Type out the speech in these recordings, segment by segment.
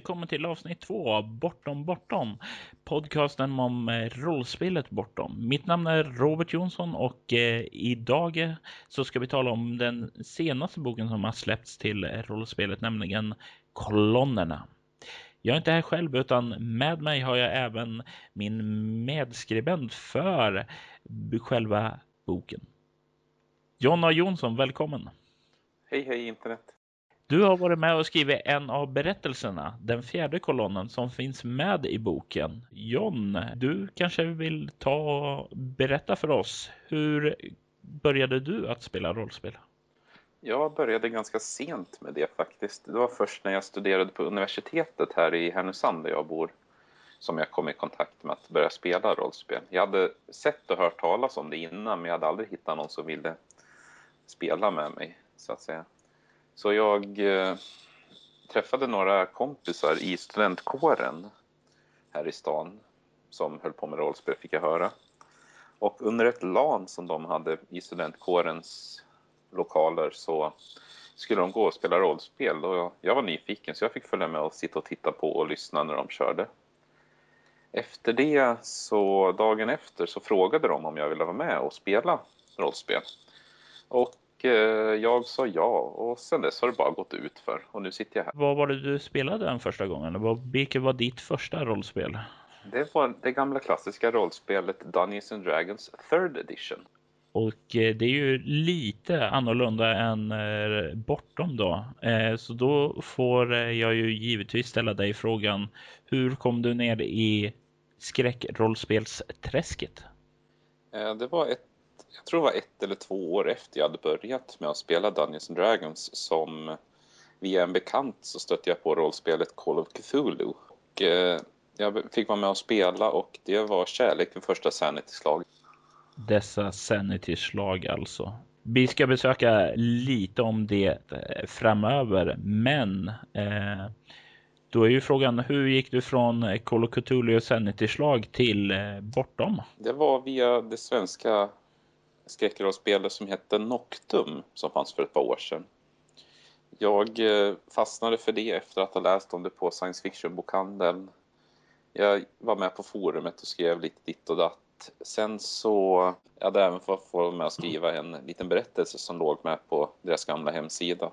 Välkommen till avsnitt två av Bortom Bortom. Podcasten om eh, rollspelet Bortom. Mitt namn är Robert Jonsson och eh, idag eh, så ska vi tala om den senaste boken som har släppts till eh, rollspelet, nämligen Kolonnerna. Jag är inte här själv utan med mig har jag även min medskribent för själva boken. Jonna Jonsson, välkommen! Hej hej internet! Du har varit med och skrivit en av berättelserna, den fjärde kolonnen som finns med i boken. John, du kanske vill ta och berätta för oss. Hur började du att spela rollspel? Jag började ganska sent med det faktiskt. Det var först när jag studerade på universitetet här i Härnösand där jag bor som jag kom i kontakt med att börja spela rollspel. Jag hade sett och hört talas om det innan men jag hade aldrig hittat någon som ville spela med mig så att säga. Så jag eh, träffade några kompisar i studentkåren här i stan som höll på med rollspel fick jag höra. Och under ett LAN som de hade i studentkårens lokaler så skulle de gå och spela rollspel och jag var nyfiken så jag fick följa med och sitta och titta på och lyssna när de körde. Efter det, så dagen efter, så frågade de om jag ville vara med och spela rollspel. Och jag sa ja och sen dess har det bara gått ut för och nu sitter jag här. Vad var det du spelade den första gången? Vilket var ditt första rollspel? Det var det gamla klassiska rollspelet Dungeons and Dragons Third Edition. Och eh, det är ju lite annorlunda än eh, bortom då. Så då får jag ju givetvis ställa dig frågan. Hur kom du ner i skräckrollspelsträsket? Det var ett jag tror det var ett eller två år efter jag hade börjat med att spela Dungeons and Dragons som via en bekant så stötte jag på rollspelet Call of Cthulhu. Och, eh, jag fick vara med och spela och det var kärlek vid första sanity-slag. Dessa sanity-slag alltså. Vi ska besöka lite om det eh, framöver, men eh, då är ju frågan, hur gick du från Call of Cthulhu och Sanity-slag till eh, Bortom? Det var via det svenska skräckrollspel som hette Noctum som fanns för ett par år sedan. Jag eh, fastnade för det efter att ha läst om det på science fiction-bokhandeln. Jag var med på forumet och skrev lite ditt och datt. Sen så jag hade även fått vara med och skriva en liten berättelse som låg med på deras gamla hemsida.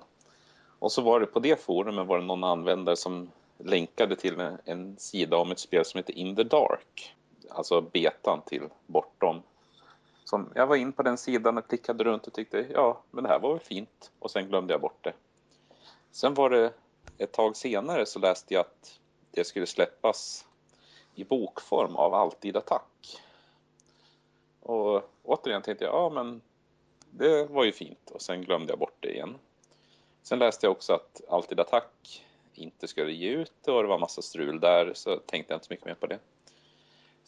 Och så var det på det forumet var det någon användare som länkade till en sida om ett spel som heter In the Dark. Alltså betan till Bortom som jag var in på den sidan och klickade runt och tyckte ja, men det här var väl fint. Och sen glömde jag bort det. Sen var det ett tag senare så läste jag att det skulle släppas i bokform av Alltid Attack. Och återigen tänkte jag, ja men det var ju fint. Och sen glömde jag bort det igen. Sen läste jag också att Alltid Attack inte skulle ge ut och det var massa strul där så tänkte jag inte så mycket mer på det.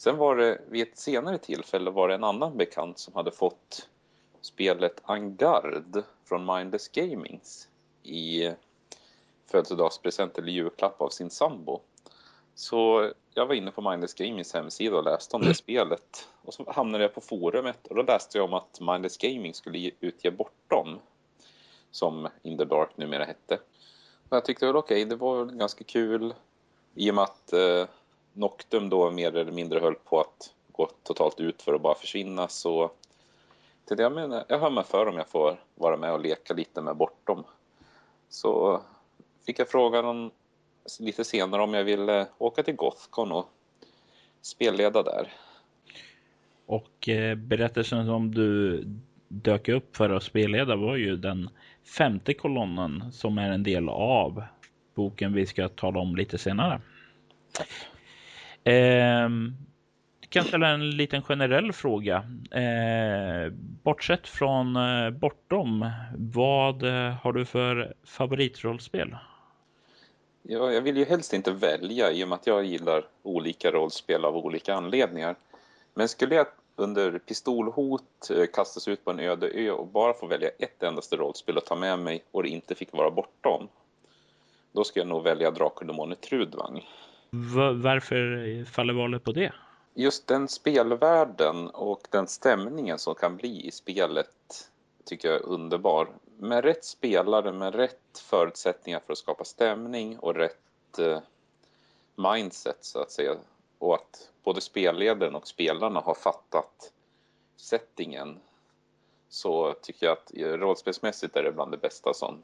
Sen var det vid ett senare tillfälle var det en annan bekant som hade fått spelet Angard från Mindless Gamings i födelsedagspresent eller julklapp av sin sambo. Så jag var inne på Mindless Gamings hemsida och läste om det spelet. Och så hamnade jag på forumet och då läste jag om att Mindless Gaming skulle utge Bortom. Som In the Dark numera hette. Och jag tyckte väl okej, okay, det var ganska kul. I och med att eh, Noctum då mer eller mindre höll på att gå totalt ut för att bara försvinna så tänkte jag, men jag hör mig för om jag får vara med och leka lite med Bortom. Så fick jag frågan om, lite senare om jag ville åka till Gothcon och spelleda där. Och eh, berättelsen som du dök upp för att spelleda var ju den femte kolonnen som är en del av boken vi ska tala om lite senare. Eh, kan ställa en liten generell fråga. Eh, bortsett från eh, Bortom, vad eh, har du för favoritrollspel? Ja, jag vill ju helst inte välja i och med att jag gillar olika rollspel av olika anledningar. Men skulle jag under pistolhot eh, kastas ut på en öde ö och bara få välja ett endaste rollspel att ta med mig och det inte fick vara bortom. Då skulle jag nog välja Drakendemonet Trudvang varför faller valet på det? Just den spelvärlden och den stämningen som kan bli i spelet tycker jag är underbar. Med rätt spelare, med rätt förutsättningar för att skapa stämning och rätt eh, mindset så att säga. Och att både spelledaren och spelarna har fattat settingen så tycker jag att rollspelsmässigt är det bland det bästa som,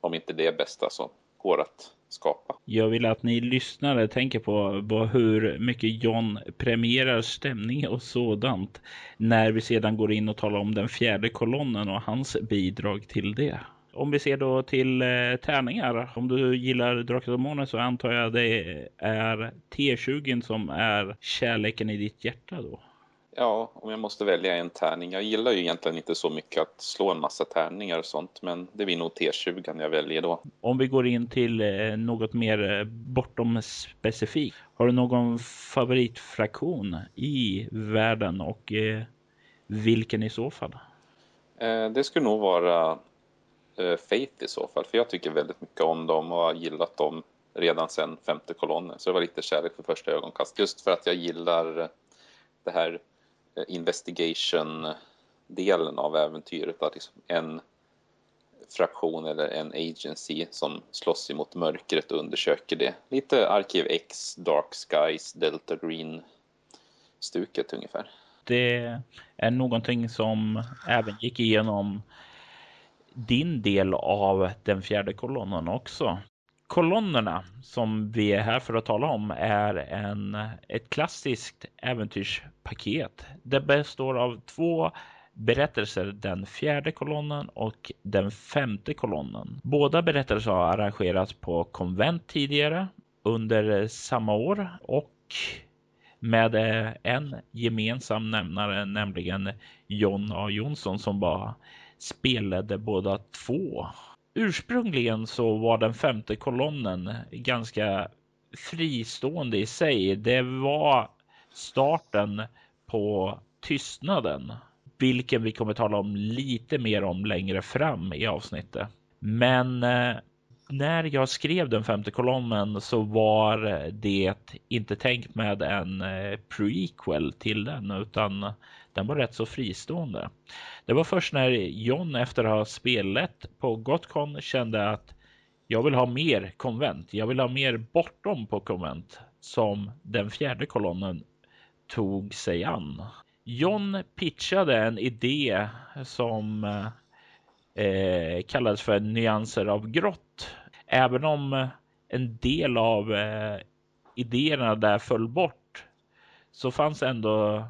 om inte det bästa som går att skapa. Jag vill att ni lyssnare tänker på, hur mycket John premierar stämning och sådant när vi sedan går in och talar om den fjärde kolonnen och hans bidrag till det. Om vi ser då till eh, tärningar. Om du gillar Drakar och Månen så antar jag det är T20 som är kärleken i ditt hjärta då. Ja, om jag måste välja en tärning. Jag gillar ju egentligen inte så mycket att slå en massa tärningar och sånt, men det blir nog T20 jag väljer då. Om vi går in till eh, något mer eh, bortom specifikt. Har du någon favoritfraktion i världen och eh, vilken i så fall? Det skulle nog vara Faith i så fall, för jag tycker väldigt mycket om dem och har gillat dem redan sedan femte kolonnen. Så det var lite kärlek för första ögonkast. Just för att jag gillar det här Eh, investigation-delen av äventyret. Att liksom en fraktion eller en agency som slåss emot mörkret och undersöker det. Lite Arkiv X, Dark Skies, Delta Green-stuket ungefär. Det är någonting som även gick igenom din del av den fjärde kolonnen också. Kolonnerna som vi är här för att tala om är en, ett klassiskt äventyrspaket. Det består av två berättelser, den fjärde kolonnen och den femte kolonnen. Båda berättelser har arrangerats på konvent tidigare under samma år och med en gemensam nämnare, nämligen John A. Jonsson som bara spelade båda två ursprungligen så var den femte kolonnen ganska fristående i sig. Det var starten på tystnaden, vilken vi kommer tala om lite mer om längre fram i avsnittet. Men eh, när jag skrev den femte kolonnen så var det inte tänkt med en eh, prequel till den utan den var rätt så fristående. Det var först när John efter att ha spelat på Gotcon kände att jag vill ha mer konvent. Jag vill ha mer bortom på konvent som den fjärde kolonnen tog sig an. John pitchade en idé som eh, kallades för nyanser av grått. Även om en del av eh, idéerna där föll bort så fanns ändå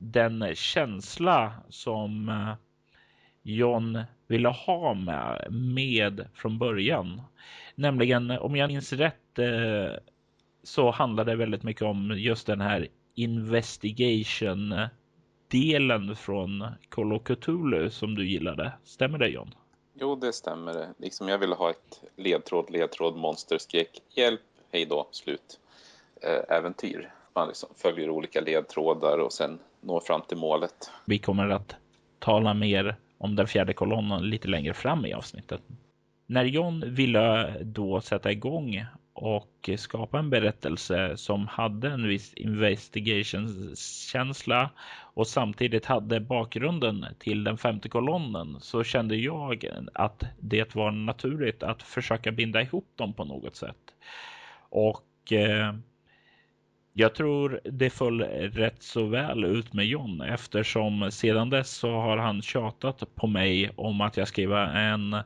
den känsla som eh, John ville ha med, med från början. Nämligen om jag minns rätt eh, så handlar det väldigt mycket om just den här investigation delen från Call of Cthulhu som du gillade. Stämmer det John? Jo, det stämmer. Liksom jag ville ha ett ledtråd, ledtråd, monsterskräck, hjälp, hej då, slut, äh, äventyr. Man liksom följer olika ledtrådar och sen når fram till målet. Vi kommer att tala mer om den fjärde kolonnen lite längre fram i avsnittet. När John ville då sätta igång och skapa en berättelse som hade en viss investigation-känsla och samtidigt hade bakgrunden till den femte kolonnen så kände jag att det var naturligt att försöka binda ihop dem på något sätt. Och eh, jag tror det föll rätt så väl ut med John eftersom sedan dess så har han tjatat på mig om att jag skriver en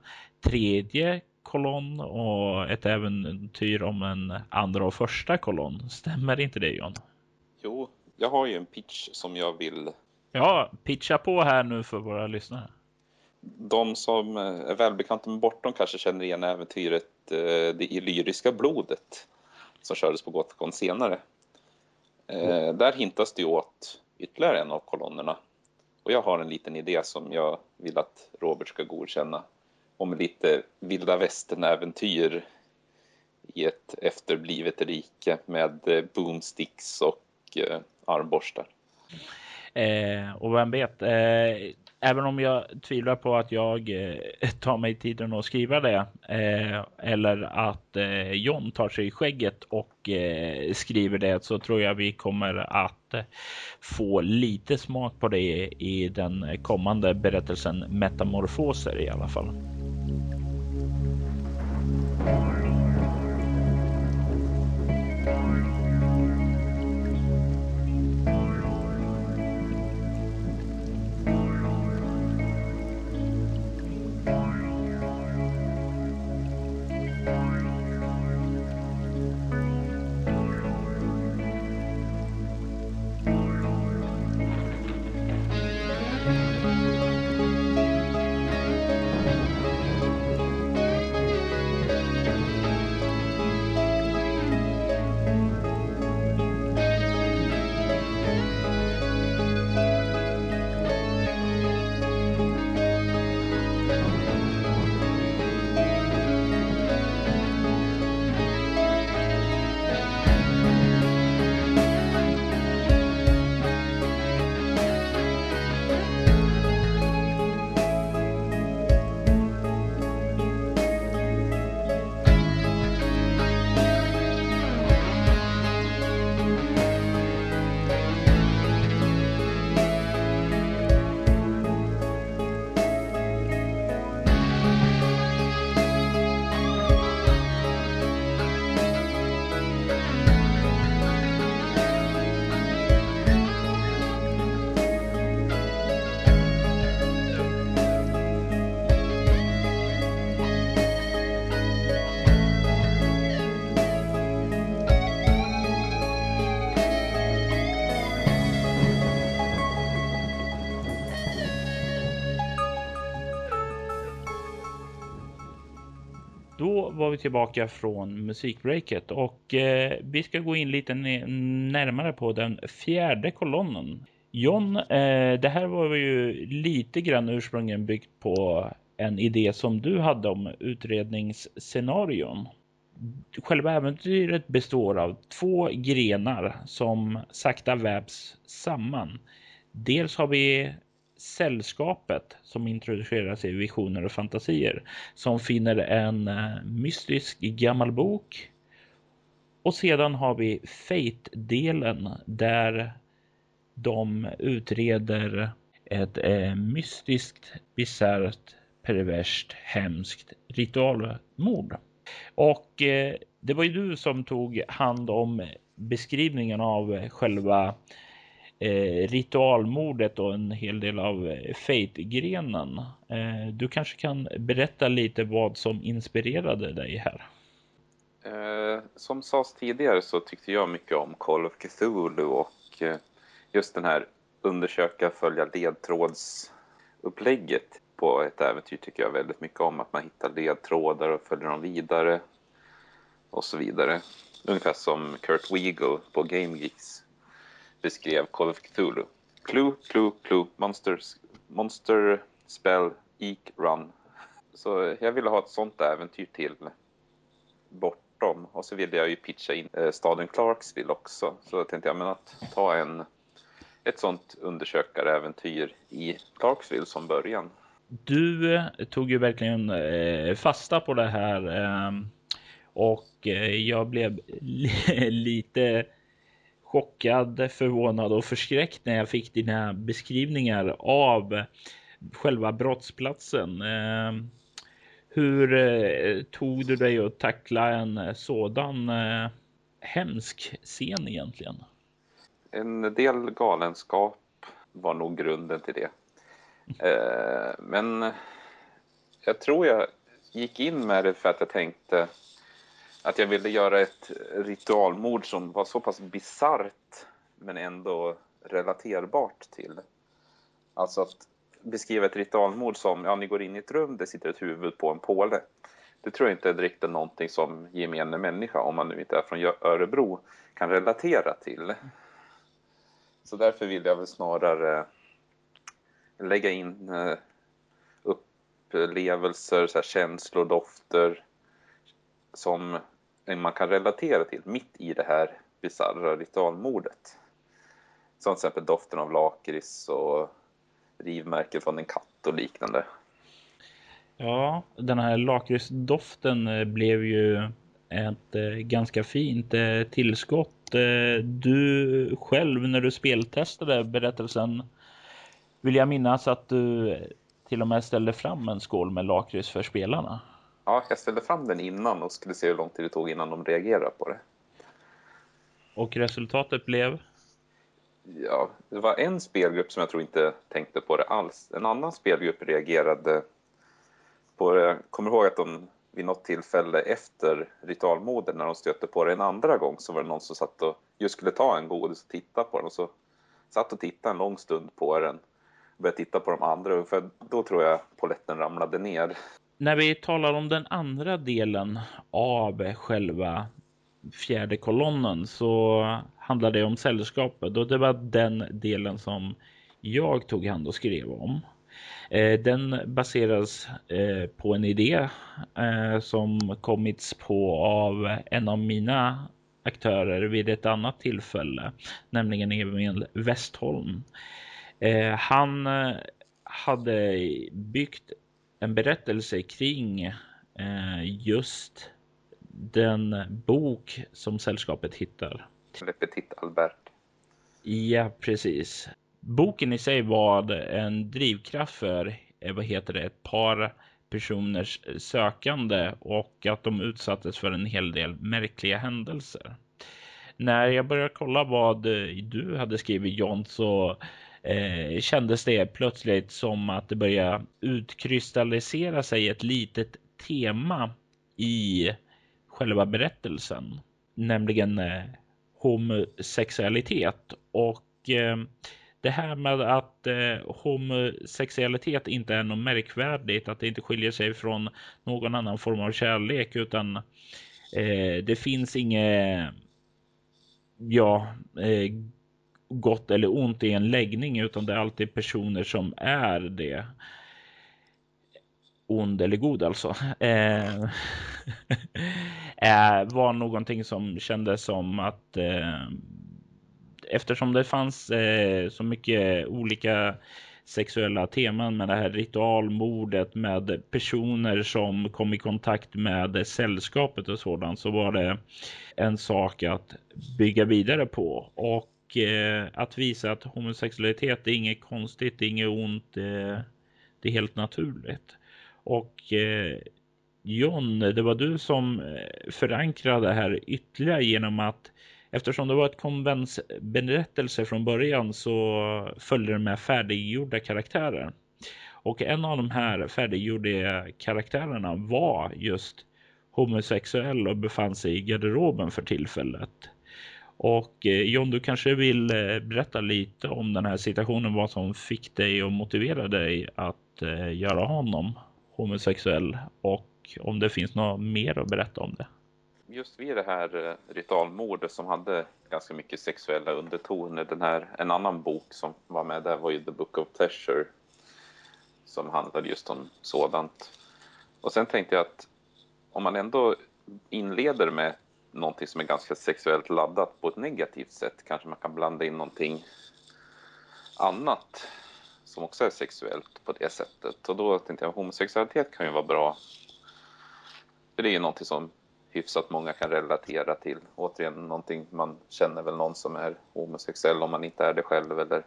tredje kolonn och ett äventyr om en andra och första kolonn. Stämmer inte det John? Jo, jag har ju en pitch som jag vill... Ja, pitcha på här nu för våra lyssnare. De som är välbekanta med Bortom kanske känner igen äventyret eh, Det illyriska blodet som kördes på Gothcon senare. Eh, där hintas det åt ytterligare en av kolonnerna. Och jag har en liten idé som jag vill att Robert ska godkänna. Om lite vilda västern-äventyr i ett efterblivet rike med eh, boomsticks och eh, armborstar. Eh, och vem vet, eh, även om jag tvivlar på att jag eh, tar mig tiden att skriva det eh, eller att eh, John tar sig i skägget och eh, skriver det så tror jag vi kommer att eh, få lite smak på det i den kommande berättelsen Metamorfoser i alla fall. Var vi tillbaka från musikbreaket och eh, vi ska gå in lite närmare på den fjärde kolonnen. John, eh, det här var ju lite grann ursprungligen byggt på en idé som du hade om utredningsscenarion. Själva äventyret består av två grenar som sakta vävs samman. Dels har vi sällskapet som introduceras i visioner och fantasier som finner en eh, mystisk gammal bok. Och sedan har vi Fate-delen där de utreder ett eh, mystiskt, bisarrt, perverst, hemskt ritualmord. Och eh, det var ju du som tog hand om beskrivningen av själva eh, Eh, ritualmordet och en hel del av eh, Fate-grenen. Eh, du kanske kan berätta lite vad som inspirerade dig här? Eh, som sades tidigare så tyckte jag mycket om Call of Cthulhu och eh, just den här undersöka, följa ledtrådsupplägget på ett äventyr tycker jag väldigt mycket om. Att man hittar ledtrådar och följer dem vidare och så vidare. Ungefär som Kurt Weagle på Game Geeks beskrev Call of Cthulhu. Clue, clue, clue, monsters, monster, spell, eek, run. Så jag ville ha ett sånt äventyr till bortom. Och så ville jag ju pitcha in eh, staden Clarksville också. Så då tänkte jag men att ta en, ett sånt undersökaräventyr i Clarksville som början. Du eh, tog ju verkligen eh, fasta på det här och jag blev lite chockad, förvånad och förskräckt när jag fick dina beskrivningar av själva brottsplatsen. Ehm, hur eh, tog du dig att tackla en eh, sådan eh, hemsk scen egentligen? En del galenskap var nog grunden till det. Men jag tror jag gick in med det för att jag tänkte att jag ville göra ett ritualmord som var så pass bisarrt men ändå relaterbart till. Alltså att beskriva ett ritualmord som, ja ni går in i ett rum, det sitter ett huvud på en påle. Det tror jag inte är riktigt någonting som gemene människa, om man nu inte är från Örebro, kan relatera till. Så därför vill jag väl snarare lägga in eh, upplevelser, så här, känslor, dofter som Eh, man kan relatera till mitt i det här bisarra ritualmordet. Som till exempel doften av lakrits och rivmärken från en katt och liknande. Ja, den här lakritsdoften eh, blev ju ett eh, ganska fint tillskott. Du själv när du speltestade berättelsen vill jag minnas att du till och med ställde fram en skål med lakrits för spelarna. Ja, jag ställde fram den innan och skulle se hur lång tid det tog innan de reagerade på det. Och resultatet blev? Ja, det var en spelgrupp som jag tror inte tänkte på det alls. En annan spelgrupp reagerade på det. Jag kommer ihåg att de vid något tillfälle efter ritualmoden när de stötte på det en andra gång så var det någon som satt och just skulle ta en godis och titta på den och så satt och tittade en lång stund på den och började titta på de andra för då tror jag poletten ramlade ner när vi talar om den andra delen av själva fjärde kolonnen så handlar det om sällskapet och det var den delen som jag tog hand och skrev om. Eh, den baseras eh, på en idé eh, som kommits på av en av mina aktörer vid ett annat tillfälle, nämligen Emil Westholm. Han hade byggt en berättelse kring eh, just den bok som sällskapet hittar. Le Petit Albert. Ja, precis. Boken i sig var en drivkraft för eh, vad heter det, ett par personers sökande och att de utsattes för en hel del märkliga händelser. När jag började kolla vad du hade skrivit John så eh, kändes det plötsligt som att det började utkristallisera sig ett litet tema i själva berättelsen, nämligen eh, homosexualitet. Och eh, det här med att eh, homosexualitet inte är något märkvärdigt, att det inte skiljer sig från någon annan form av kärlek, utan eh, det finns inget ja, eh, gott eller ont i en läggning, utan det är alltid personer som är det. Ond eller god alltså. Eh, eh, var någonting som kändes som att eh, eftersom det fanns eh, så mycket olika sexuella teman med det här ritualmordet med personer som kom i kontakt med sällskapet och sådant så var det en sak att bygga vidare på och eh, att visa att homosexualitet är inget konstigt, det är inget ont, eh, det är helt naturligt. Och eh, John, det var du som eh, förankrade det här ytterligare genom att Eftersom det var ett konventsberättelse från början så följde det med färdiggjorda karaktärer. Och en av de här färdiggjorda karaktärerna var just homosexuell och befann sig i garderoben för tillfället. Och eh, John, du kanske vill eh, berätta lite om den här situationen, vad som fick dig och motiverade dig att eh, göra honom homosexuell och om det finns något mer att berätta om det just vid det här ritualmordet som hade ganska mycket sexuella undertoner. Den här, en annan bok som var med där var ju The Book of Pleasure som handlade just om sådant. Och sen tänkte jag att om man ändå inleder med någonting som är ganska sexuellt laddat på ett negativt sätt kanske man kan blanda in någonting annat som också är sexuellt på det sättet. Och då tänkte jag homosexualitet kan ju vara bra. För det är ju någonting som hyfsat många kan relatera till. Återigen någonting man känner väl någon som är homosexuell om man inte är det själv eller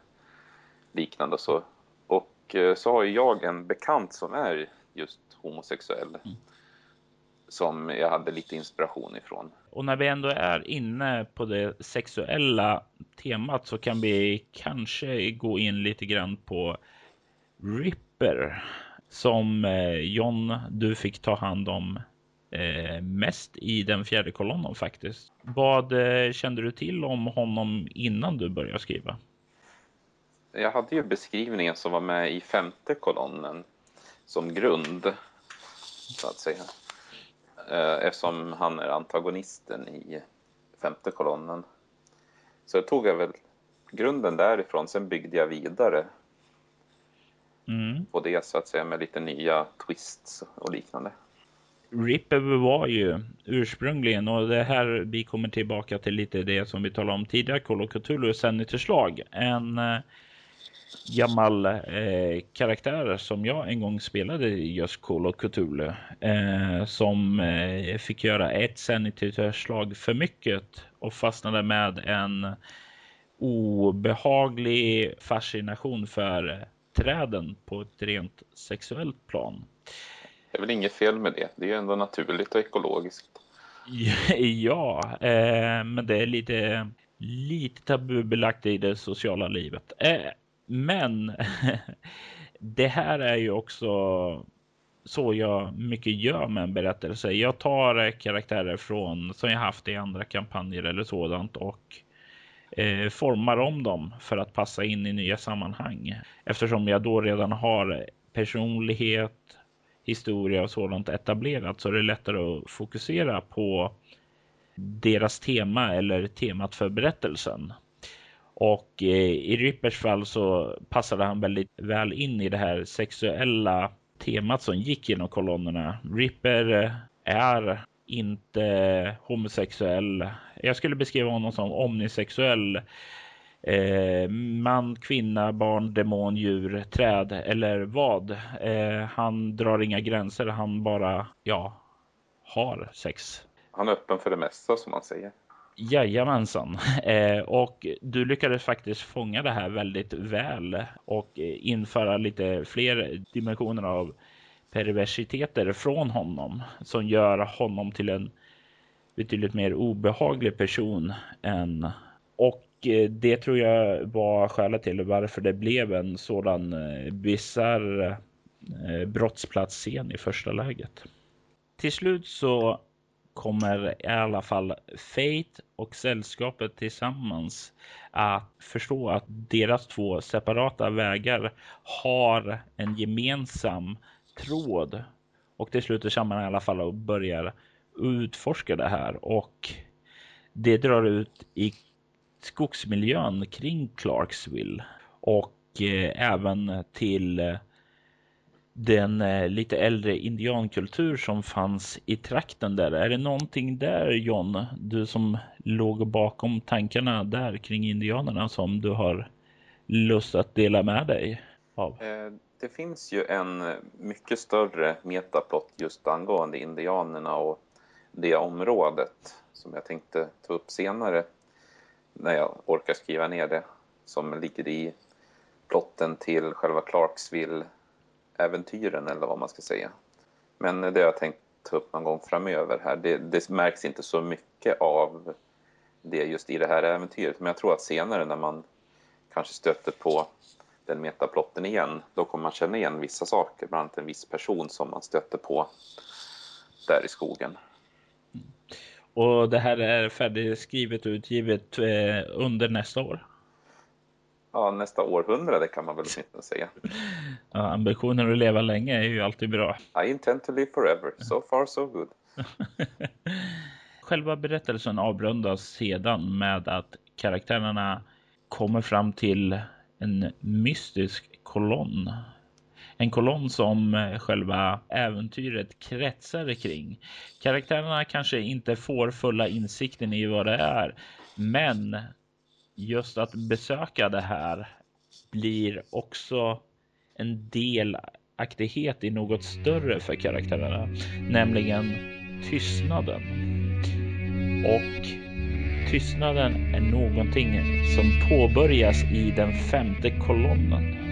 liknande och så. Och eh, så har jag en bekant som är just homosexuell. Mm. Som jag hade lite inspiration ifrån. Och när vi ändå är inne på det sexuella temat så kan vi kanske gå in lite grann på Ripper som eh, John du fick ta hand om eh, mest i den fjärde kolonnen faktiskt. Vad eh, kände du till om honom innan du började skriva? Jag hade ju beskrivningen som var med i femte kolonnen som grund, så att säga. Eh, eftersom han är antagonisten i femte kolonnen. Så jag tog jag väl grunden därifrån, sen byggde jag vidare mm. på det så att säga med lite nya twists och liknande. Ripper var ju ursprungligen, och det här vi kommer tillbaka till lite det som vi talade om tidigare, Call of Cthulhu Sanity-slag. En eh, gammal eh, karaktär som jag en gång spelade i just Call of Cthulhu. Eh, som eh, fick göra ett Sanity-slag för mycket och fastnade med en obehaglig fascination för träden på ett rent sexuellt plan. Det är väl inget fel med det. Det är ju ändå naturligt och ekologiskt. Ja, eh, men det är lite, lite tabubelagt i det sociala livet. Men det här är ju också så jag mycket gör med en berättelse. Jag tar eh, karaktärer från som jag haft i andra kampanjer eller sådant och eh, formar om dem för att passa in i nya sammanhang. Eftersom jag då redan har personlighet, historia och sådant etablerat så är det lättare att fokusera på deras tema eller temat för berättelsen. Och eh, i Rippers fall så passade han väldigt väl in i det här sexuella temat som gick genom kolonnerna. Ripper eh, är inte homosexuell. Jag skulle beskriva honom som omnisexuell eh, man, kvinna, barn, demon, djur, träd eller vad. Eh, han drar inga gränser. Han bara, ja, har sex. Han är öppen för det mesta som man säger. Jajamensan. Eh, och du lyckades faktiskt fånga det här väldigt väl och eh, införa lite fler dimensioner av perversiteter från honom som gör honom till en betydligt mer obehaglig person än och eh, det tror jag var skälet till varför det blev en sådan eh, bisarr brottsplatsscen i första läget. Till slut så kommer i alla fall Fate och sällskapet tillsammans att förstå att deras två separata vägar har en gemensam tråd. Och till slut samman i alla fall och börjar utforska det här och det drar ut i skogsmiljön kring Clarksville och eh, även till eh, den eh, lite äldre indiankultur som fanns i trakten där. Är det någonting där John, du som låg bakom tankarna där kring indianerna som du har lust att dela med dig av? Eh, det finns ju en mycket större metaplott just angående indianerna och det området som jag tänkte ta upp senare när jag orkar skriva ner det som ligger i plotten till själva Clarksville äventyren eller vad man ska säga. Men det har jag tänkt ta upp någon gång framöver här. Det, det märks inte så mycket av det just i det här äventyret men jag tror att senare när man kanske stöter på den metaplotten igen då kommer man känna igen vissa saker, bland annat en viss person som man stöter på där i skogen. Mm. Och det här är färdigskrivet och utgivet eh, under nästa år. Ja, nästa århundrade kan man väl åtminstone säga. Ja, ambitionen att leva länge är ju alltid bra. I intend to live forever. So far so good. Själva berättelsen avrundas sedan med att karaktärerna kommer fram till en mystisk kolonn en kolonn som själva äventyret kretsar kring. Karaktärerna kanske inte får fulla insikten i vad det är, men just att besöka det här blir också en delaktighet i något större för karaktärerna, nämligen tystnaden. Och tystnaden är någonting som påbörjas i den femte kolonnen.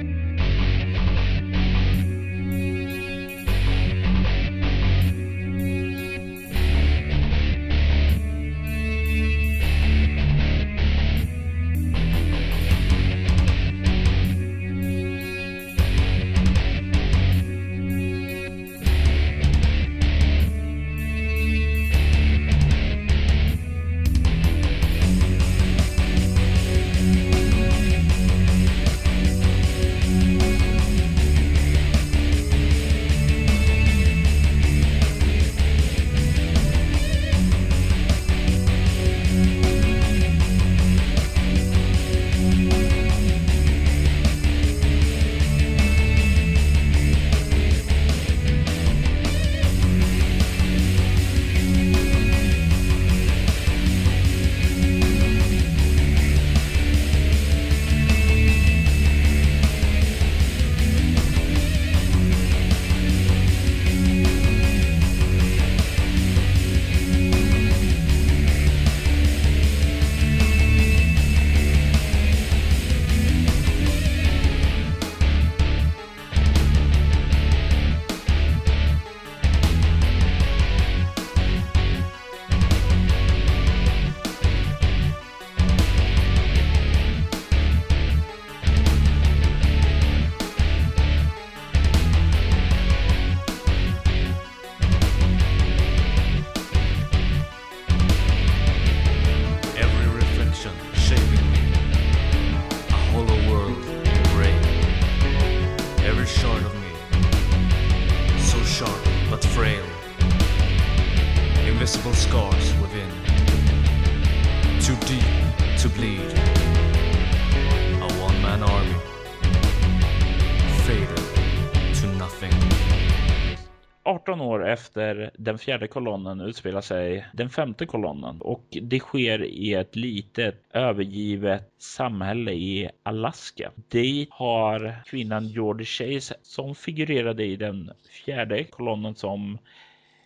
Efter den fjärde kolonnen utspelar sig den femte kolonnen och det sker i ett litet övergivet samhälle i Alaska. Dit har kvinnan George Chase som figurerade i den fjärde kolonnen som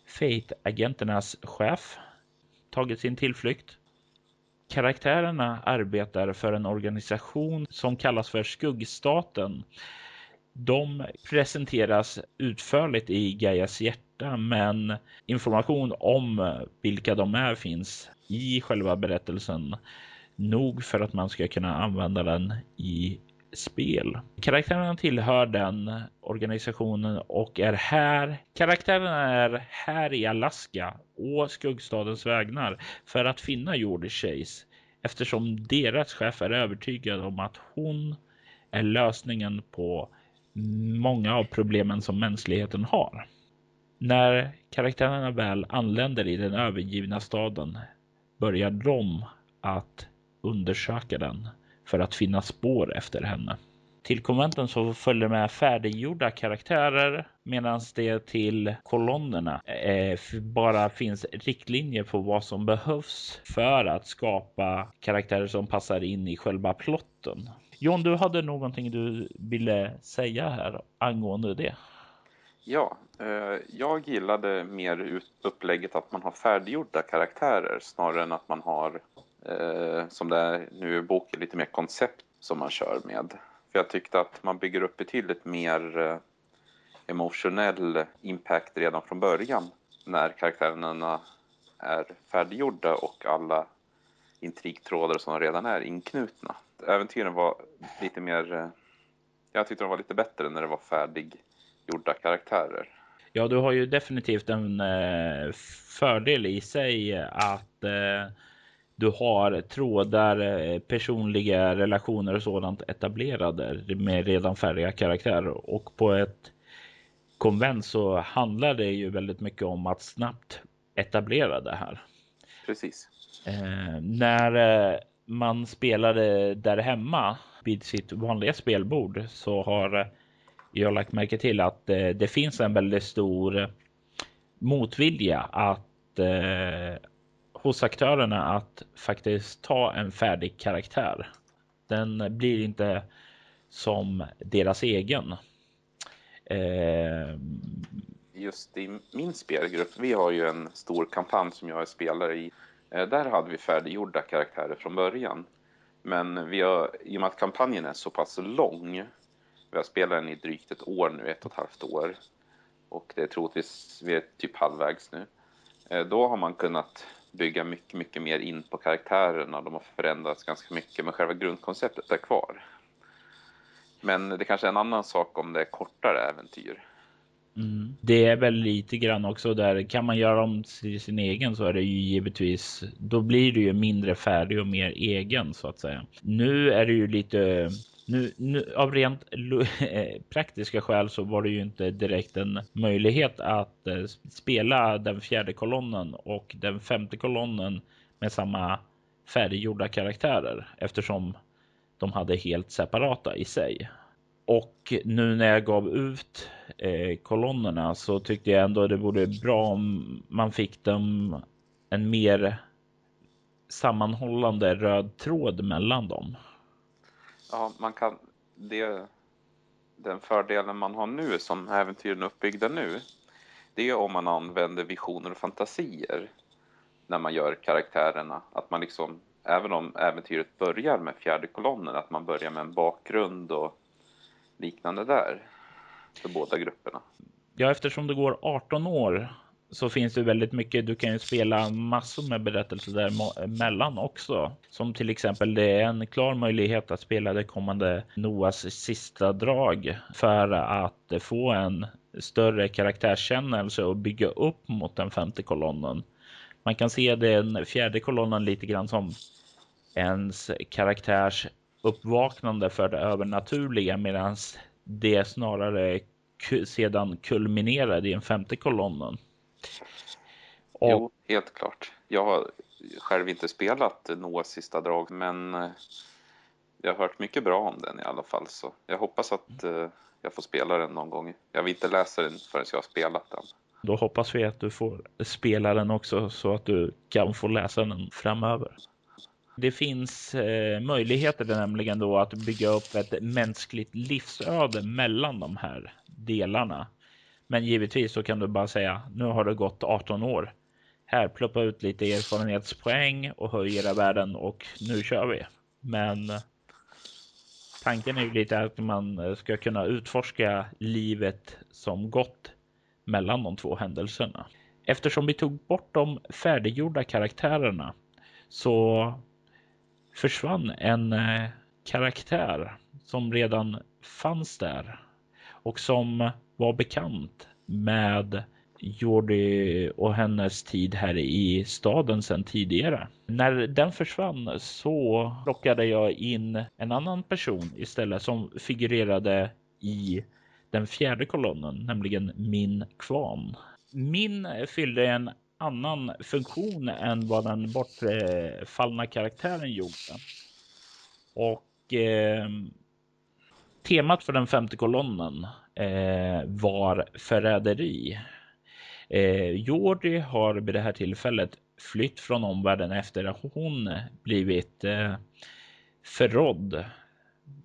Fate-agenternas chef tagit sin tillflykt. Karaktärerna arbetar för en organisation som kallas för Skuggstaten. De presenteras utförligt i Gaias hjärta borta, men information om eh, vilka de är finns i själva berättelsen nog för att man ska kunna använda den i spel. Karaktärerna tillhör den organisationen och är här. Karaktärerna är här i Alaska och skuggstadens vägnar för att finna Jordi Chase eftersom deras chef är övertygad om att hon är lösningen på många av problemen som mänskligheten har. När karaktärerna väl anländer i den övergivna staden börjar de att undersöka den för att finna spår efter henne. Till konventen så följer med färdiggjorda karaktärer medan det till kolonnerna eh, bara finns riktlinjer på vad som behövs för att skapa karaktärer som passar in i själva plotten. John, du hade någonting du ville säga här angående det. Ja, eh, jag gillade mer upplägget att man har färdiggjorda karaktärer snarare än att man har, eh, som det är nu i boken, lite mer koncept som man kör med. För jag tyckte att man bygger upp betydligt mer eh, emotionell impact redan från början när karaktärerna är färdiggjorda och alla intrigtrådar som redan är inknutna. Äventyren var lite mer, jag tyckte de var lite bättre när det var färdiggjorda karaktärer. Ja, du har ju definitivt en eh, fördel i sig att eh, du har trådar, eh, personliga relationer och sådant etablerade med redan färdiga karaktärer och på ett konvent så handlar det ju väldigt mycket om att snabbt etablera det här. Precis. Eh, när man spelade där hemma vid sitt vanliga spelbord så har jag lagt märke till att eh, det finns en väldigt stor eh, motvilja att eh, hos aktörerna att faktiskt ta en färdig karaktär. Den blir inte som deras egen. Eh... Just i min spelgrupp, vi har ju en stor kampanj som jag är spelare i. Eh, där hade vi färdiggjorda karaktärer från början. Men vi har, i och med att kampanjen är så pass lång, vi har spelat den i drygt ett år nu, ett och ett halvt år. Och det är troligtvis, vi är typ halvvägs nu. Eh, då har man kunnat bygga mycket, mycket mer in på karaktärerna. De har förändrats ganska mycket, men själva grundkonceptet är kvar. Men det kanske är en annan sak om det är kortare äventyr. Mm. Det är väl lite grann också där kan man göra om till sin egen så är det ju givetvis då blir det ju mindre färdig och mer egen så att säga. Nu är det ju lite nu, nu, av rent eh, praktiska skäl så var det ju inte direkt en möjlighet att eh, spela den fjärde kolonnen och den femte kolonnen med samma färdiggjorda karaktärer eftersom de hade helt separata i sig. Och nu när jag gav ut eh, kolonnerna så tyckte jag ändå det vore bra om man fick dem en mer sammanhållande röd tråd mellan dem. Ja, man kan... Det, den fördelen man har nu som äventyren är uppbyggda nu, det är om man använder visioner och fantasier när man gör karaktärerna. Att man liksom, även om äventyret börjar med fjärde kolonnen, att man börjar med en bakgrund och liknande där för båda grupperna. Ja, eftersom det går 18 år så finns det väldigt mycket. Du kan ju spela massor med berättelser däremellan också. Som till exempel det är en klar möjlighet att spela det kommande Noas sista drag för att få en större karaktärskännelse och bygga upp mot den femte kolonnen. Man kan se den fjärde kolonnen lite grann som ens karaktärs uppvaknande för det övernaturliga medan det snarare sedan kulminerade i den femte kolonnen. Och... Jo, helt klart. Jag har själv inte spelat Noahs sista drag, men eh, jag har hört mycket bra om den i alla fall. Så jag hoppas att eh, jag får spela den någon gång. Jag vill inte läsa den förrän jag har spelat den. Då hoppas vi att du får spela den också så att du kan få läsa den framöver. Det finns eh, möjligheter nämligen då att bygga upp ett mänskligt livsöde mellan de här delarna. Men givetvis så kan du bara säga nu har det gått 18 år. Här ploppa ut lite erfarenhetspoäng och höj era värden och nu kör vi. Men eh, tanken är ju lite att man eh, ska kunna utforska livet som gått mellan de två händelserna. Eftersom vi tog bort de färdiggjorda karaktärerna så försvann en eh, karaktär som redan fanns där och som var bekant med Jordi och hennes tid här i staden sedan tidigare. När den försvann så plockade jag in en annan person istället som figurerade i den fjärde kolonnen, nämligen min kvarn. Min fyllde en annan funktion än vad den bortfallna karaktären gjorde. Och eh, temat för den femte kolonnen Eh, var förräderi. Eh, Jordi har vid det här tillfället flytt från omvärlden efter att hon blivit eh, förrådd.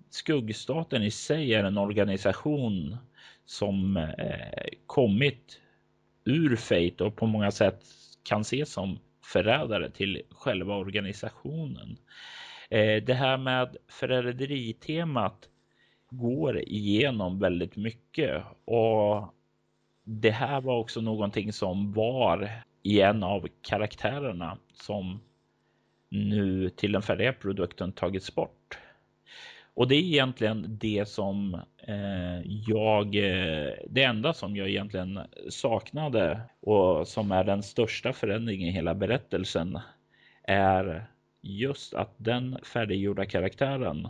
Skuggstaten i sig är en organisation som eh, kommit ur Fate och på många sätt kan ses som förrädare till själva organisationen. Eh, det här med förräderitemat går igenom väldigt mycket och det här var också någonting som var i en av karaktärerna som nu till den färdiga produkten tagits bort. Och det är egentligen det som eh, jag, eh, det enda som jag egentligen saknade och som är den största förändringen i hela berättelsen är just att den färdiggjorda karaktären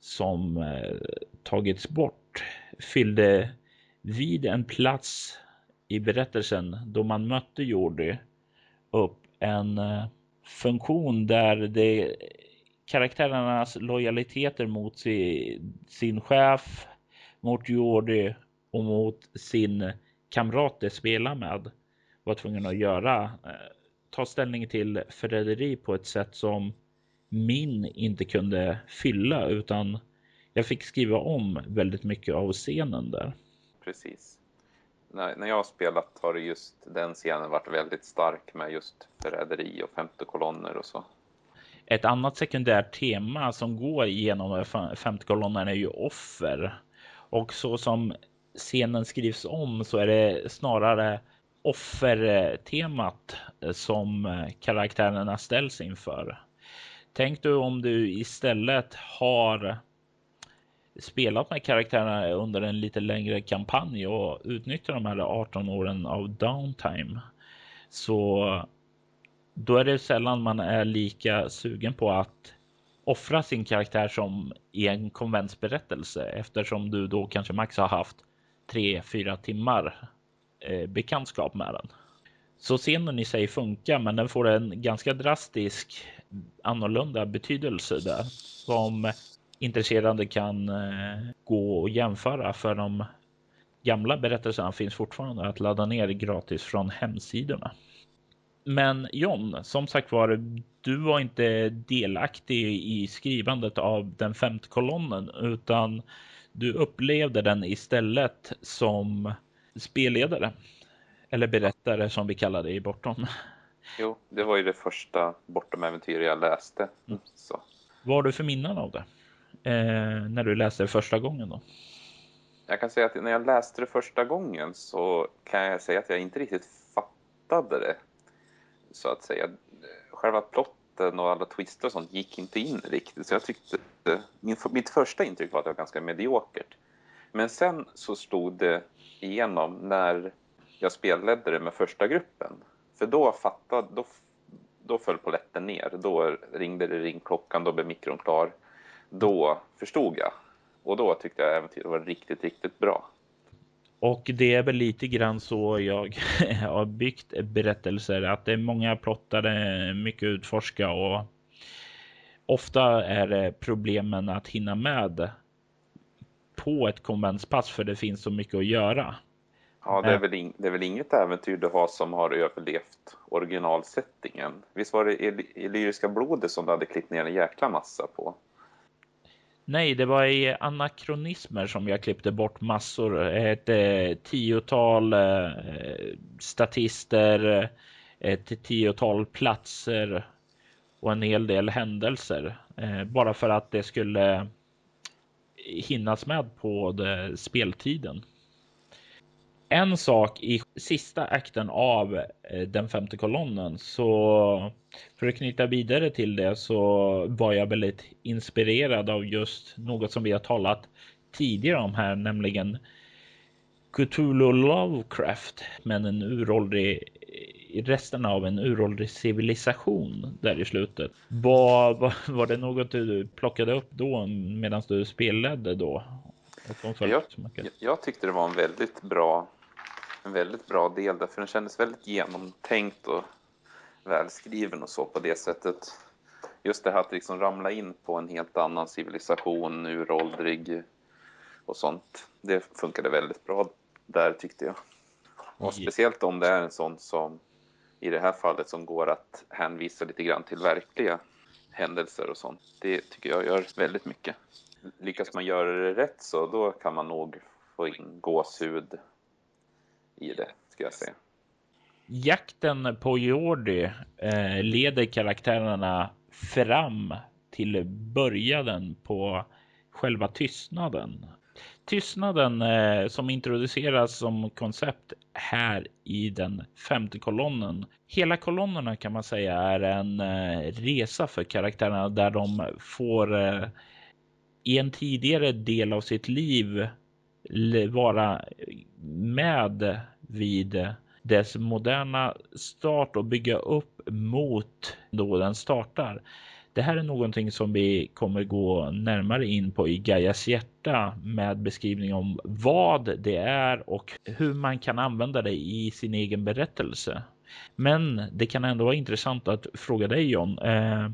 som eh, tagits bort fyllde vid en plats i berättelsen då man mötte Jordi upp en eh, funktion där det karaktärernas lojaliteter mot sin, sin chef, mot Jordi och mot sin kamrat de spelar med var tvungen att göra. Eh, ta ställning till förräderi på ett sätt som min inte kunde fylla utan jag fick skriva om väldigt mycket av scenen där. Precis. När, när jag har spelat har just den scenen varit väldigt stark med just förräderi och femte kolonner och så. Ett annat sekundärt tema som går igenom femte kolonnen är ju offer. Och så som scenen skrivs om så är det snarare offertemat som karaktärerna ställs inför. Tänk du om du istället har spelat med karaktärerna under en lite längre kampanj och utnyttjar de här 18 åren av downtime. Så då är det sällan man är lika sugen på att offra sin karaktär som i en konventsberättelse eftersom du då kanske max har haft tre, fyra timmar eh, bekantskap med den. Så scenen i sig funkar, men den får en ganska drastisk annorlunda betydelse där som intresserade kan eh, gå och jämföra för de gamla berättelserna finns fortfarande att ladda ner gratis från hemsidorna. Men John, som sagt var, du var inte delaktig i skrivandet av den femte kolonnen utan du upplevde den istället som spelledare. Eller berättare som vi kallar det i Bortom. Jo, det var ju det första Bortom-äventyr jag läste. Mm. Så. Vad har du för minnen av det? Eh, när du läste det första gången då? Jag kan säga att när jag läste det första gången så kan jag säga att jag inte riktigt fattade det så att säga. Själva plotten och alla twister och sånt gick inte in riktigt. Så jag tyckte, min, mitt första intryck var att det var ganska mediokert. Men sen så stod det igenom när jag spelledde det med första gruppen. För då fattade, då, då föll poletten ner. Då ringde det ringklockan, då blev mikron klar. Då förstod jag. Och då tyckte jag äventyret var riktigt, riktigt bra. Och det är väl lite grann så jag har byggt berättelser, att det är många plottare, mycket utforska och ofta är det problemen att hinna med på ett konventspass för det finns så mycket att göra. Ja, det är, väl in, det är väl inget äventyr du har som har överlevt originalsättningen. Visst var det i, Lyriska blodet som du hade klippt ner en jäkla massa på? Nej, det var i anakronismer som jag klippte bort massor. Ett eh, tiotal eh, statister, ett tiotal platser och en hel del händelser. Eh, bara för att det skulle hinnas med på det, speltiden. En sak i sista akten av eh, den femte kolonnen så för att knyta vidare till det så var jag väldigt inspirerad av just något som vi har talat tidigare om här, nämligen Cthulhu Lovecraft, men en uråldrig resten av en uråldrig civilisation där i slutet. Var, var, var det något du plockade upp då medan du spelade då? Jag, jag, tyckte det var en väldigt bra en väldigt bra del därför den kändes väldigt genomtänkt och välskriven och så på det sättet. Just det här att liksom ramla in på en helt annan civilisation, uråldrig och sånt. Det funkade väldigt bra där tyckte jag. Och speciellt om det är en sån som i det här fallet som går att hänvisa lite grann till verkliga händelser och sånt. Det tycker jag gör väldigt mycket. Lyckas man göra det rätt så då kan man nog få in gåshud i det, ska jag säga. Jakten på Jordi eh, leder karaktärerna fram till början på själva tystnaden. Tystnaden eh, som introduceras som koncept här i den femte kolonnen. Hela kolonnerna kan man säga är en eh, resa för karaktärerna där de får eh, i en tidigare del av sitt liv vara med vid dess moderna start och bygga upp mot då den startar. Det här är någonting som vi kommer gå närmare in på i Gaias hjärta med beskrivning om vad det är och hur man kan använda det i sin egen berättelse. Men det kan ändå vara intressant att fråga dig John, eh,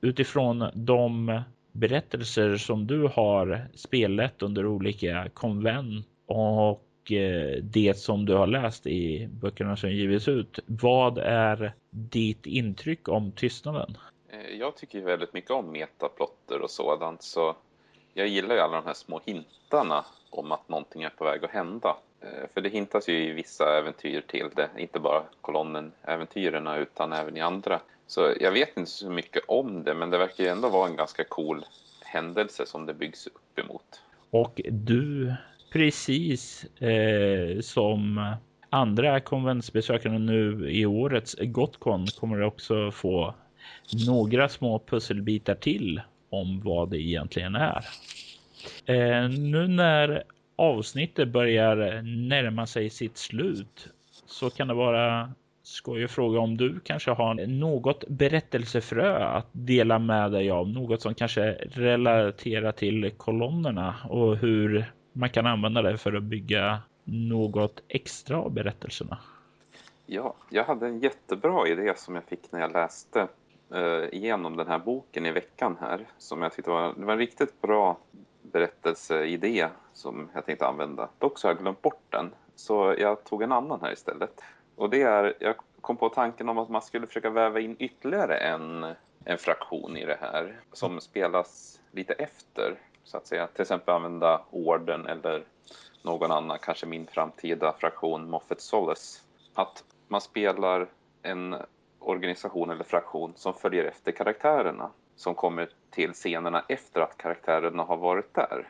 utifrån de berättelser som du har spelat under olika konvent och eh, det som du har läst i böckerna som givits ut. Vad är ditt intryck om tystnaden? Eh, jag tycker väldigt mycket om metaplotter och sådant så jag gillar ju alla de här små hintarna om att någonting är på väg att hända. Eh, för det hintas ju i vissa äventyr till det, inte bara kolonnen-äventyrerna utan även i andra. Så jag vet inte så mycket om det, men det verkar ju ändå vara en ganska cool händelse som det byggs upp emot. Och du, precis eh, som andra konventsbesökare nu i årets Gotcon kommer också få några små pusselbitar till om vad det egentligen är. Eh, nu när avsnittet börjar närma sig sitt slut så kan det vara skoj att fråga om du kanske har något berättelsefrö att dela med dig av. Något som kanske relaterar till kolonnerna och hur man kan använda det för att bygga något extra av berättelserna. Ja, jag hade en jättebra idé som jag fick när jag läste eh, igenom den här boken i veckan här. Som jag tyckte var, det var en riktigt bra berättelseidé som jag tänkte använda. Dock så har jag glömt bort den. Så jag tog en annan här istället. Och det är, jag kom på tanken om att man skulle försöka väva in ytterligare en, en fraktion i det här. Som spelas lite efter, så att säga. Till exempel använda orden eller någon annan, kanske min framtida fraktion Moffett Solace. Att man spelar en organisation eller fraktion som följer efter karaktärerna. Som kommer till scenerna efter att karaktärerna har varit där.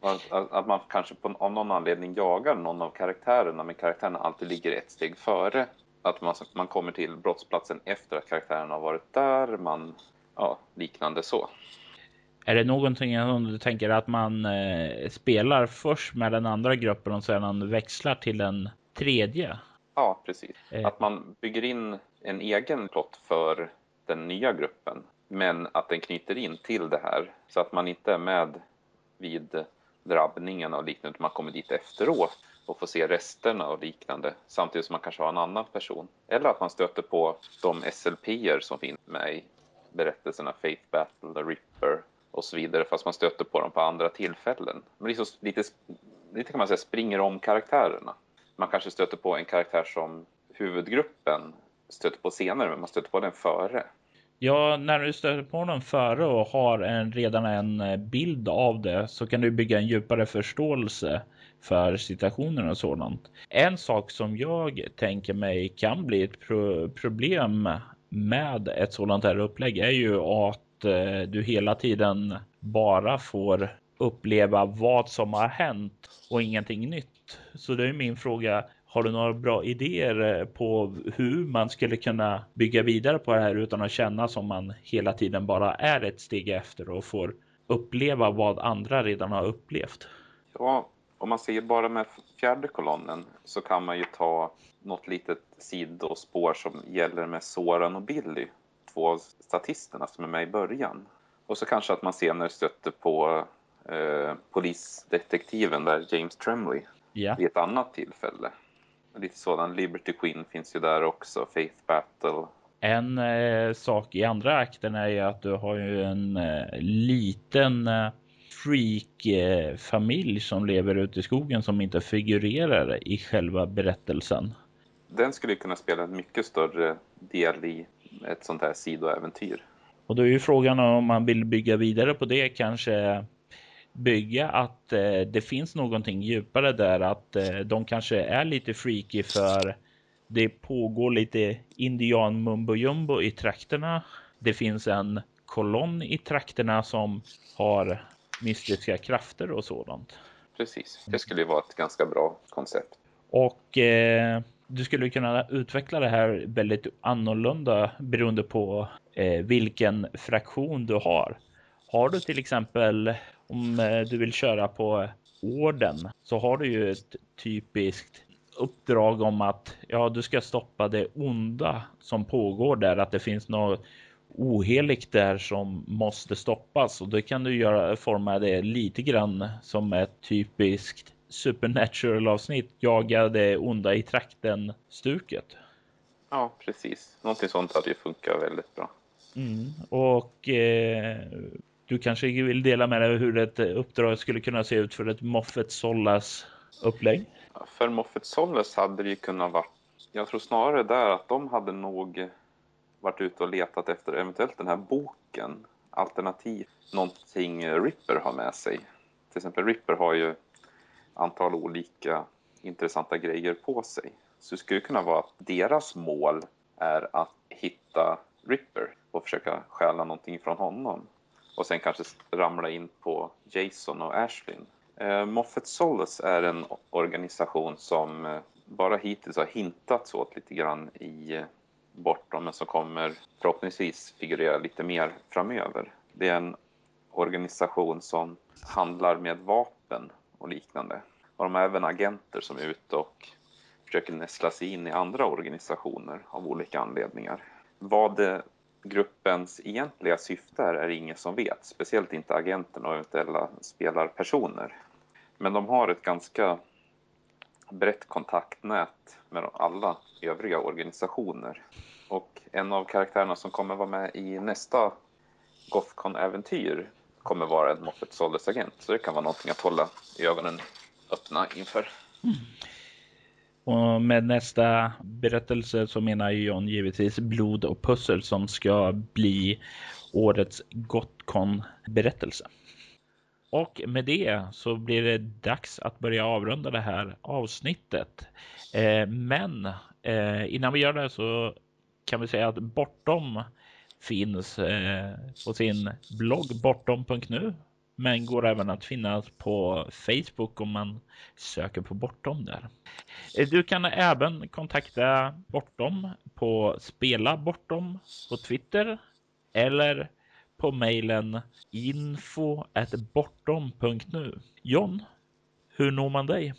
Att, att, att, man kanske på, av någon anledning jagar någon av karaktärerna men karaktärerna alltid ligger ett steg före. Att man, man kommer till brottsplatsen efter att karaktärerna har varit där, man, ja, liknande så. Är det någonting som du tänker att man eh, spelar först med den andra gruppen och sedan växlar till den tredje? Ja, precis. Eh. Att man bygger in en egen plott för den nya gruppen, men att den knyter in till det här så att man inte är med vid drabbningen och liknande. Man kommer dit efteråt och får se resterna och liknande samtidigt som man kanske har en annan person. Eller att man stöter på de SLP-er som finns med i berättelserna Faith Battle, The Ripper och så vidare fast man stöter på dem på andra tillfällen. Men liksom lite, lite kan man säga springer om karaktärerna. Man kanske stöter på en karaktär som huvudgruppen stöter på senare men man stöter på den före. Ja, när du stöter på den före och har en, redan en eh, bild av det så kan du bygga en djupare förståelse för situationen och sådant. En sak som jag tänker mig kan bli ett pro problem med ett sådant här upplägg är ju att eh, du hela tiden bara får uppleva vad som har hänt och ingenting nytt. Så det är min fråga. Har du några bra idéer på hur man skulle kunna bygga vidare på det här utan att känna som man hela tiden bara är ett steg efter och får uppleva vad andra redan har upplevt? Ja, om man ser bara med fjärde kolonnen så kan man ju ta något litet sidospår som gäller med Soran och Billy, två statisterna som är med i början. Och så kanske att man senare stöter på eh, polisdetektiven där, James Tremley, Ja, vid ett annat tillfälle. Lite sådan, Liberty Queen finns ju där också, Faith Battle. en eh, sak i andra akten är ju att du har ju en eh, liten eh, freak eh, familj som lever ute i skogen som inte figurerar i själva berättelsen. Den skulle kunna spela en mycket större del i ett sånt här sidoäventyr. Och då är ju frågan om man vill bygga vidare på det, kanske bygga att eh, det finns någonting djupare där, att eh, de kanske är lite freaky för det pågår lite indian mumbo jumbo i trakterna. Det finns en kolonn i trakterna som har mystiska krafter och sådant. Precis, det skulle ju vara ett ganska bra koncept. Och eh, du skulle kunna utveckla det här väldigt annorlunda beroende på eh, vilken fraktion du har. Har du till exempel om eh, du vill köra på orden så har du ju ett typiskt uppdrag om att ja, du ska stoppa det onda som pågår där, att det finns något oheligt där som måste stoppas och då kan du göra forma det lite grann som ett typiskt supernatural avsnitt. Jaga det onda i trakten stuket. Ja, precis. Någonting sånt hade ju funkat väldigt bra. Mm. Och eh, du kanske vill dela med dig hur ett eh, uppdrag skulle kunna se ut för ett Moffett Sollas upplägg? För Moffett Sollas hade det ju kunnat vara... Jag tror snarare där att de hade nog varit ute och letat efter eventuellt den här boken. Alternativt någonting Ripper har med sig. Till exempel Ripper har ju antal olika intressanta grejer på sig. Så det skulle kunna vara att deras mål är att hitta Ripper och försöka stjäla någonting från honom. Och sen kanske ramla in på Jason och Ashlyn. Eh, Moffett Solace är en organisation som eh, bara hittills har hintats åt lite grann i eh, Bortom, men som kommer förhoppningsvis figurera lite mer framöver. Det är en organisation som handlar med vapen och liknande. Och de har även agenter som är ute och försöker nästla sig in i andra organisationer av olika anledningar. Vad det, gruppens egentliga syfte är, ingen som vet. Speciellt inte agenten och eventuella spelarpersoner. Men de har ett ganska brett kontaktnät med alla övriga organisationer. Och en av karaktärerna som kommer vara med i nästa Gothcon-äventyr kommer vara en Moffat Soldes agent. Så det kan vara någonting att hålla ögonen öppna inför. Mm. Och med nästa berättelse så menar John givetvis blod och pussel som ska bli årets Gotcon-berättelse. Och med det så blir det dags att börja avrunda det här avsnittet. Eh, men eh, innan vi gör det så kan vi säga att Bortom finns eh, på sin blogg bortom.nu men går även att finnas på Facebook om man söker på Bortom där. Eh, du kan även kontakta Bortom på Spela Bortom på Twitter eller på mejlen info bortom.nu. John, hur når man dig?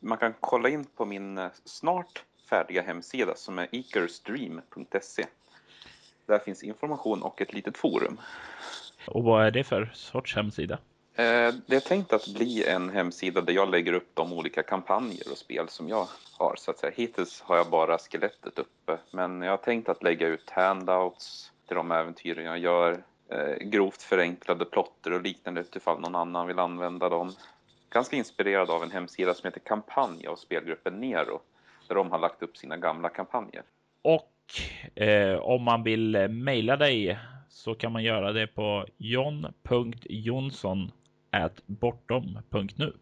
Man kan kolla in på min eh, snart färdiga hemsida som är eakerstream.se. Där finns information och ett litet forum. Och vad är det för sorts hemsida? Eh, Det är tänkt att bli en hemsida där jag lägger upp de olika kampanjer och spel som jag har. Så att säga. Hittills har jag bara skelettet uppe, men jag har tänkt att lägga ut handouts till de äventyren jag gör. Eh, grovt förenklade plotter och liknande utifall någon annan vill använda dem. Ganska inspirerad av en hemsida som heter Kampanj av spelgruppen Nero, där de har lagt upp sina gamla kampanjer. Och eh, om man vill eh, mejla dig så kan man göra det på john.jonsson.bortom.nu.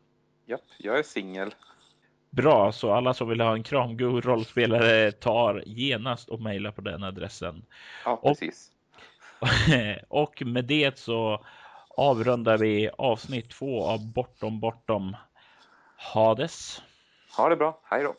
Japp, jag är singel. Bra, så alla som vill ha en kramgod rollspelare tar genast och mejlar på den adressen. Ja, Och- precis. och med det så avrundar vi avsnitt två av Bortom Bortom Hades. Ha det bra. Hej då.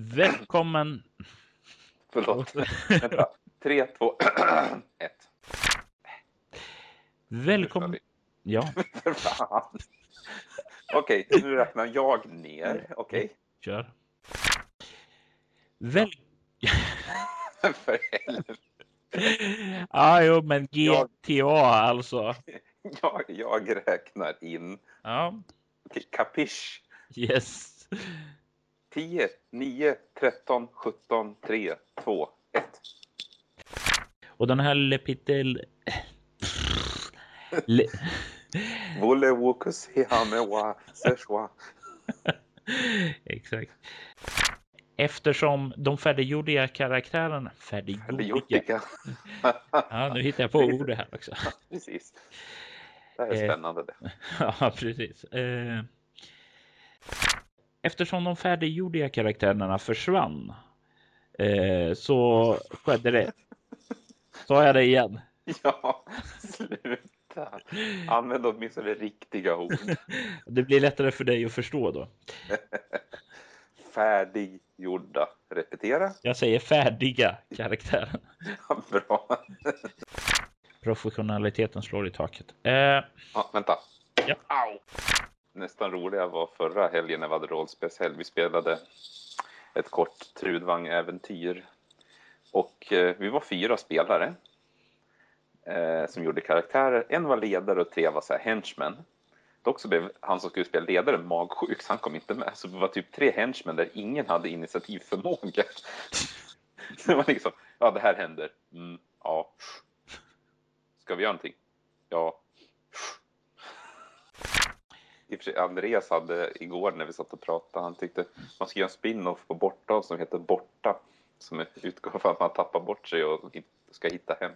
Välkommen. Förlåt. Vänta. Tre, två, ett. Välkommen. Ja. Okej, nu räknar jag ner. Okej. kör. Väl... För helvete. ah, jo, men Jag- GTA alltså. Jag, jag räknar in. Ja, Okej, kapisch. yes. 10, 9, 13, 17, 3, 2, 1. Och den här Lepitel... Le... Voulez-vous se hamewa ce choix? Exakt. Eftersom de färdiggjorda karaktärerna... Färdiggjorda? Ja, nu hittar jag på ordet här också. Precis. Det här är Eh. spännande det. Ja, precis. Eh, Eftersom de färdiggjorda karaktärerna försvann eh, så skedde det. Sa jag det igen? Ja, sluta. Använd åtminstone riktiga ord. Det blir lättare för dig att förstå då. Färdiggjorda. Repetera. Jag säger färdiga karaktärer. Ja, Bra. Professionaliteten slår i taket. Eh, Ja, vänta. Ja. Au! Nästan roliga var förra helgen när vi hade rollspelshelg. Vi spelade ett kort Trudvang-äventyr. Och eh, vi var fyra spelare eh, som gjorde karaktärer. En var ledare och tre var så här henchmen. Dock så blev han som skulle spela ledare magsjuk så han kom inte med. Så vi var typ tre henchmen där ingen hade initiativförmåga. Så det var liksom, ja det här händer. Mm, ja. Ska vi göra någonting? Ja. I och för sig, Andreas hade igår när vi satt och pratade, han tyckte man ska göra en spin-off på Borta som heter Borta. Som utgår från att man tappar bort sig och ska hitta hem.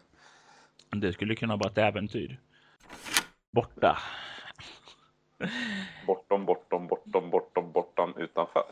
det skulle kunna vara ett äventyr. Borta. Bortom, bortom, bortom, bortom, bortom utanför.